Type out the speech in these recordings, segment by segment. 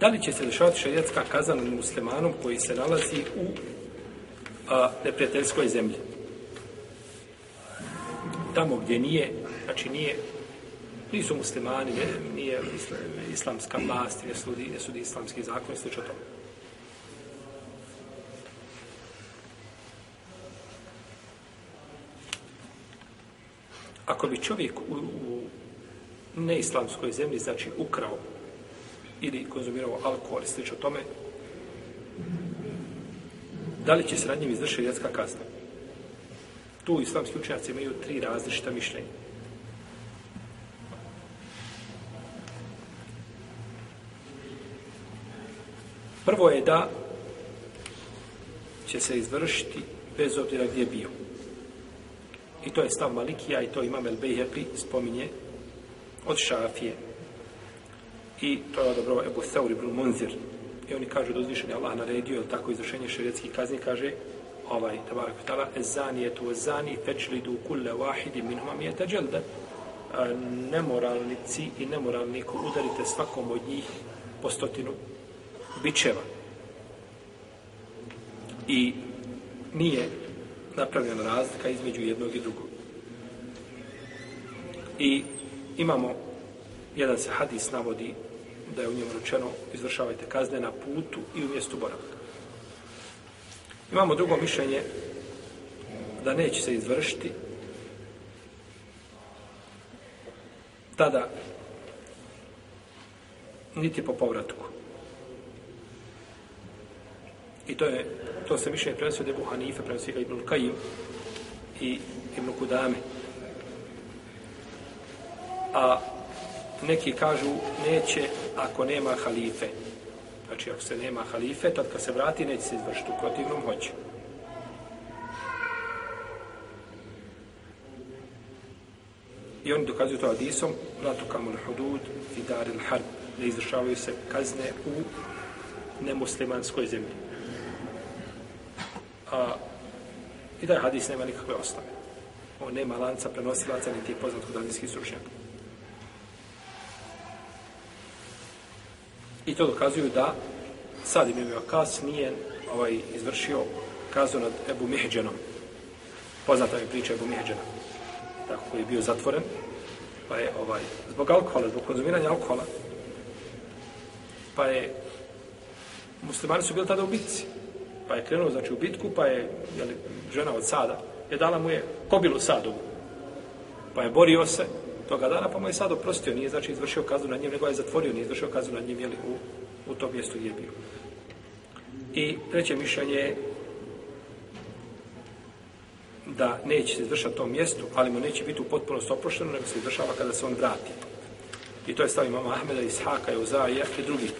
Da li će se dešavati šarijatska kazna nad muslimanom koji se nalazi u a, neprijateljskoj zemlji? Tamo gdje nije, znači nije, nisu muslimani, ne, nije islamska vlast, ne sudi, ne sudi islamski zakon, sliče to. Ako bi čovjek u, u neislamskoj zemlji, znači ukrao ili konzumirao alkohol i slično tome, da li će se nad njim izvršiti jetska kazna? Tu islamski učenjaci imaju tri različita mišljenja. Prvo je da će se izvršiti bez obzira gdje je bio. I to je stav Malikija i to imam El Bejhepi spominje od Šafije. I to je dobro Ebu Theur ibn Munzir. I oni kažu da uzvišeni Allah naredio, ili tako izvršenje šerijetskih kazni, kaže ovaj, tabarak tala, ezani je tu ezani, fečli du kulle wahidi min mi je teđelde. Nemoralnici i nemoralniku udarite svakom od njih po stotinu bičeva. I nije napravljena razlika između jednog i drugog. I imamo jedan se hadis navodi da je u njemu rečeno izvršavajte kazne na putu i u mjestu boravka. Imamo drugo mišljenje da neće se izvršiti tada niti po povratku. I to je to se mišljenje prenosi od Ebu Hanife, prenosi ga Ibn Kajim i Ibn Kudame. A neki kažu neće ako nema halife. Znači ako se nema halife, tad kad se vrati neće se izvršiti u protivnom hoće. I oni dokazuju to hadisom, la tukamul hudud fi daril harb, ne izvršavaju se kazne u nemuslimanskoj zemlji. A, I taj hadis nema nikakve osnove. On nema lanca prenosilaca, niti je poznat kod hadijskih stručnjaka. I to dokazuju da sad im je kas nije ovaj, izvršio kaznu nad Ebu Mihđenom. Poznata je priča Ebu Mihđena. Tako koji je bio zatvoren. Pa je ovaj, zbog alkohola, zbog konzumiranja alkohola, pa je muslimani su bili tada u bitci pa je krenuo znači u bitku, pa je jeli, žena od sada, je dala mu je kobilu sadu, pa je borio se toga dana, pa mu je sad oprostio, nije znači izvršio kaznu nad njim, nego je zatvorio, nije izvršio kaznu nad njim, jeli, u, u tom mjestu gdje je bio. I treće mišljenje je da neće se izvršati tom mjestu, ali mu neće biti u potpunosti oprošteno, nego se izvršava kada se on vrati. I to je stav imama Ahmeda, Ishaka, Jozaija i drugi.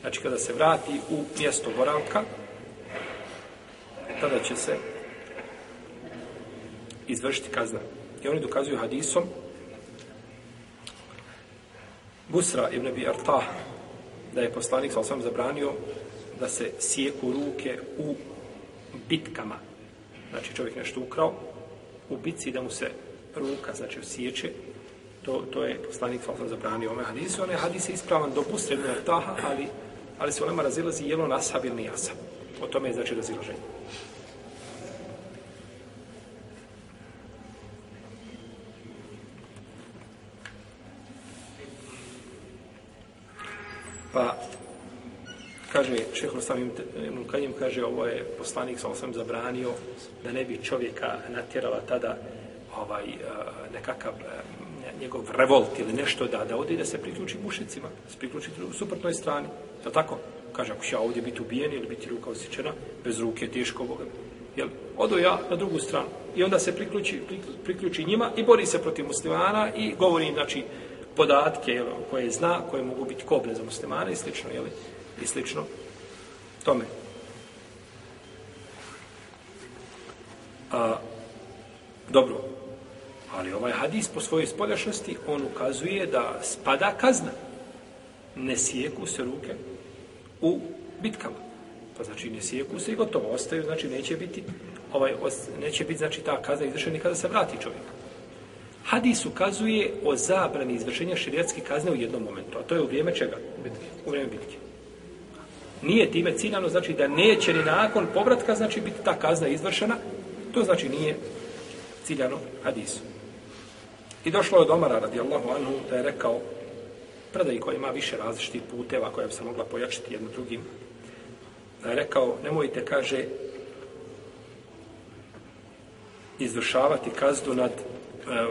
Znači, kada se vrati u mjesto boravka, tada će se izvršiti kazna. I oni dokazuju hadisom Busra ibn Abi Artah da je poslanik sa osam zabranio da se sijeku ruke u bitkama. Znači čovjek nešto ukrao u bitci da mu se ruka, znači siječe, to, to je poslanik sa osam zabranio ome hadisu. On hadis je ispravan do Busra ibn Artaha, ali, ali se onama razilazi jelo nasab ili nijasab. O tome je znači razilaženje. Pa, kaže, šehr Ibn Kajim, kaže, ovo je poslanik sa osam zabranio da ne bi čovjeka natjerala tada ovaj, eh, nekakav eh, njegov revolt ili nešto da da ode da se priključi mušicima, da se priključi u suprotnoj strani. Je tako? Kaže, ako ću ja ovdje biti ubijen ili biti ruka osjećena, bez ruke, teško Boga. Jel? Odo ja na drugu stranu. I onda se priključi, priključi njima i bori se protiv muslimana i govori, znači, podatke jel, koje zna, koje mogu biti kobne za muslimane i slično, jel, i slično tome. A, dobro, ali ovaj hadis po svojoj spoljašnosti, on ukazuje da spada kazna. Ne sjeku se ruke u bitkama. Pa znači ne sjeku se i gotovo ostaju, znači neće biti ovaj neće biti znači ta kazna izvršena kada se vrati čovjek. Hadis ukazuje o zabrani izvršenja šerijatske kazne u jednom momentu, a to je u vrijeme čega? U vrijeme bitke. Nije time ciljano, znači da neće ni nakon povratka, znači biti ta kazna izvršena, to znači nije ciljano hadisu. I došlo je od Omara radijallahu anhu da je rekao predaj koja ima više različitih puteva koja bi se mogla pojačiti jedno drugim. Da je rekao, nemojte, kaže, izvršavati kazdu nad E,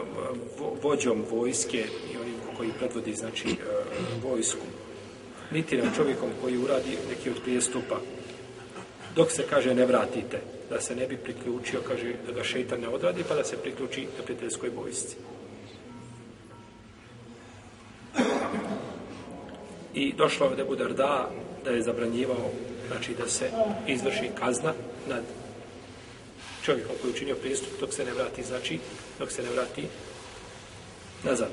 vođom vojske i onim koji predvodi, znači, e, vojsku. Niti nam čovjekom koji uradi neki od prijestupa. Dok se, kaže, ne vratite, da se ne bi priključio, kaže, da ga šeitan ne odradi, pa da se priključi na prijateljskoj vojsci. I došlo je da Budarda da je zabranjivao, znači da se izvrši kazna nad čovjekom koji je učinio prestup, dok se ne vrati, znači dok se ne vrati nazad.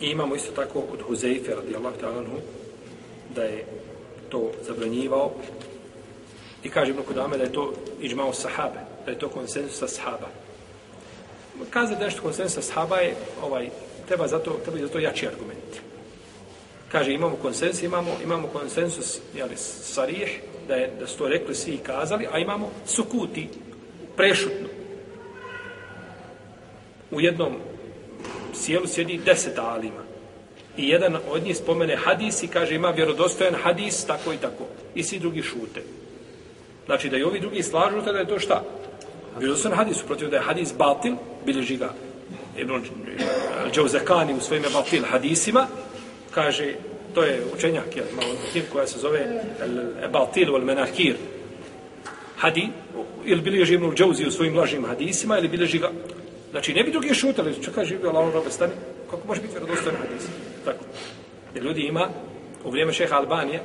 I imamo isto tako od Huzeife radijallahu ta'ala da je to zabranjivao i kaže Ibn Kudame da je to iđmao sahabe, da je to konsensus sahaba. Kazati da je konsensus sahaba je ovaj, treba zato, treba zato jači argument. Kaže, imamo konsensus, imamo, imamo konsensus, jeli, sarih, da, je, da su to rekli svi i kazali, a imamo sukuti, prešutno. U jednom sjelu sjedi deset alima. I jedan od njih spomene hadis i kaže ima vjerodostojan hadis, tako i tako. I svi drugi šute. Znači da i ovi drugi slažu tada je to šta? Vjerodostojan hadis, protiv da je hadis batil, bilježi ga Ibn Džauzekani u svojim Ebatil hadisima, kaže, to je učenjak, jel, malo knjig koja se zove Batil wal Menakir. Hadi, ili bilježi Ibnul Džauzi u svojim lažnim hadisima, ili bilježi ga Znači, ne bi drugi šutali, što kaže, živio Allah, robe, stani, kako može biti vjerodostojan hadis? Tako. Jer ljudi ima, u vrijeme šeha Albanije,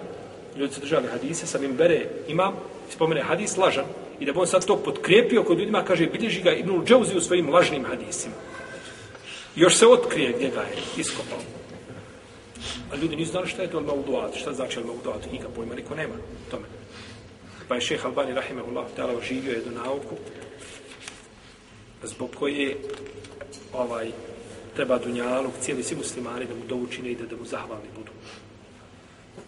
ljudi su držali hadise, sam im bere imam, spomene hadis lažan, i da bi on sad to potkrijepio kod ljudima, kaže, bilježi ga Ibnul Džauzi u svojim lažnim hadisima. Još se otkrije gdje ga je iskopao. A ljudi nisu znali šta je to al-mauduat, šta znači al-mauduat, nikak pojma, niko nema tome. Pa je šeha Albani, rahimahullah, tala, oživio jednu nauku, zbog koje ovaj treba dunjalog, cijeli svi muslimani da mu to učine i da, da mu zahvalni budu.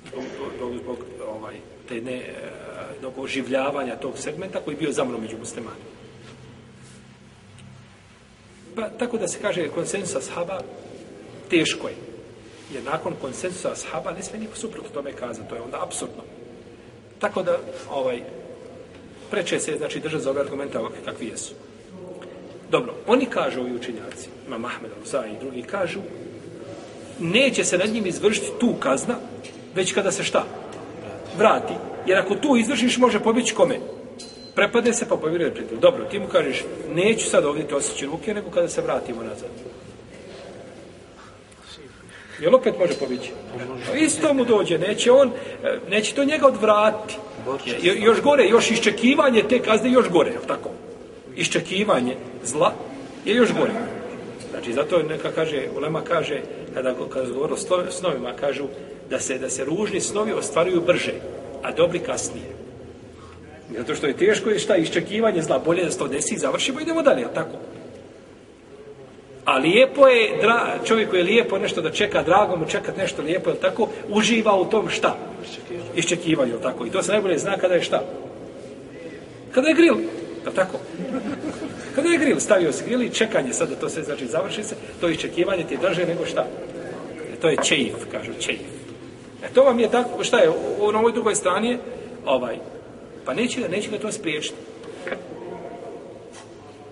Zbog, zbog, zbog ovaj, te ne, eh, zbog oživljavanja tog segmenta koji je bio zamro među muslimanima. Pa, tako da se kaže konsensus ashaba, teško je. Jer nakon konsensusa ashaba ne sve niko suprotno tome kaza. To je onda apsurdno. Tako da ovaj preče se znači držati za ove argumente ovakve kakvi jesu. Dobro, oni kažu ovi učenjaci, Imam Ahmed al i drugi kažu, neće se nad njim izvršiti tu kazna, već kada se šta? Vrati. Jer ako tu izvršiš, može pobjeći kome? Prepade se, pa povjeruje prijatelj. Dobro, ti mu kažeš, neću sad ovdje te osjeći ruke, nego kada se vratimo nazad. Jel opet može pobjeći? Isto mu dođe, neće on, neće to njega odvratiti. Još gore, još iščekivanje te kazne, još gore, tako? iščekivanje zla je još gore. Znači, zato neka kaže, Ulema kaže, kada, kada govori o snovima, kažu da se, da se ružni snovi ostvaruju brže, a dobri kasnije. Zato što je teško je šta, iščekivanje zla, bolje da se to desi i završimo, idemo dalje, tako? A lijepo je, dra, čovjek je lijepo nešto da čeka, drago mu čekat nešto lijepo, je tako? Uživa u tom šta? Iščekivanje, je tako? I to se najbolje zna kada je šta? Kada je grill. Je tako? Kada je grill, stavio se grill i čekanje sad da to sve znači završi se, to iščekivanje ti je drže nego šta? E, to je čeif, kažu čeif. E to vam je tako, šta je, u ovoj drugoj strani je, ovaj, pa neće ga, neće ga to spriječiti.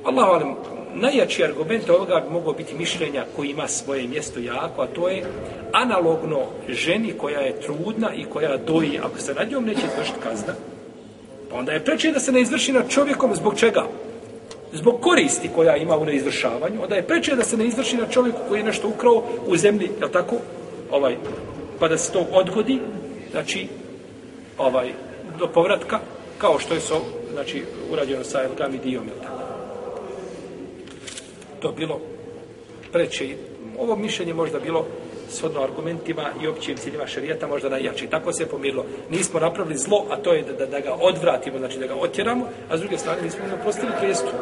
Allah ali najjači argument ovoga bi mogao biti mišljenja koji ima svoje mjesto jako, a to je analogno ženi koja je trudna i koja doji, ako se nad njom neće izvršiti kazna, Pa onda je preče da se ne izvrši na čovjekom zbog čega? Zbog koristi koja ima u neizvršavanju. Onda je preče da se ne izvrši na čovjeku koji je nešto ukrao u zemlji, je tako? Ovaj, pa da se to odgodi, znači, ovaj, do povratka, kao što je so, znači, urađeno sa Elgami Dijom, je tako? To bilo preče. Ovo mišljenje možda bilo shodno argumentima i općim ciljima šarijeta možda najjači. Tako se je pomirilo. Nismo napravili zlo, a to je da, da, da ga odvratimo, znači da ga otjeramo, a s druge strane nismo napostili prijestup.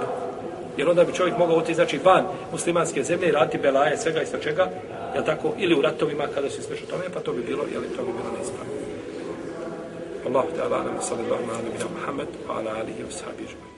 Jer onda bi čovjek mogao otići znači van muslimanske zemlje i raditi belaje, svega i čega, je tako, ili u ratovima kada se sve tome, pa to bi bilo, je li to bi bilo neispravno. والله تعالى أعلم وصلى الله على نبينا محمد وعلى آله وصحبه أجمعين.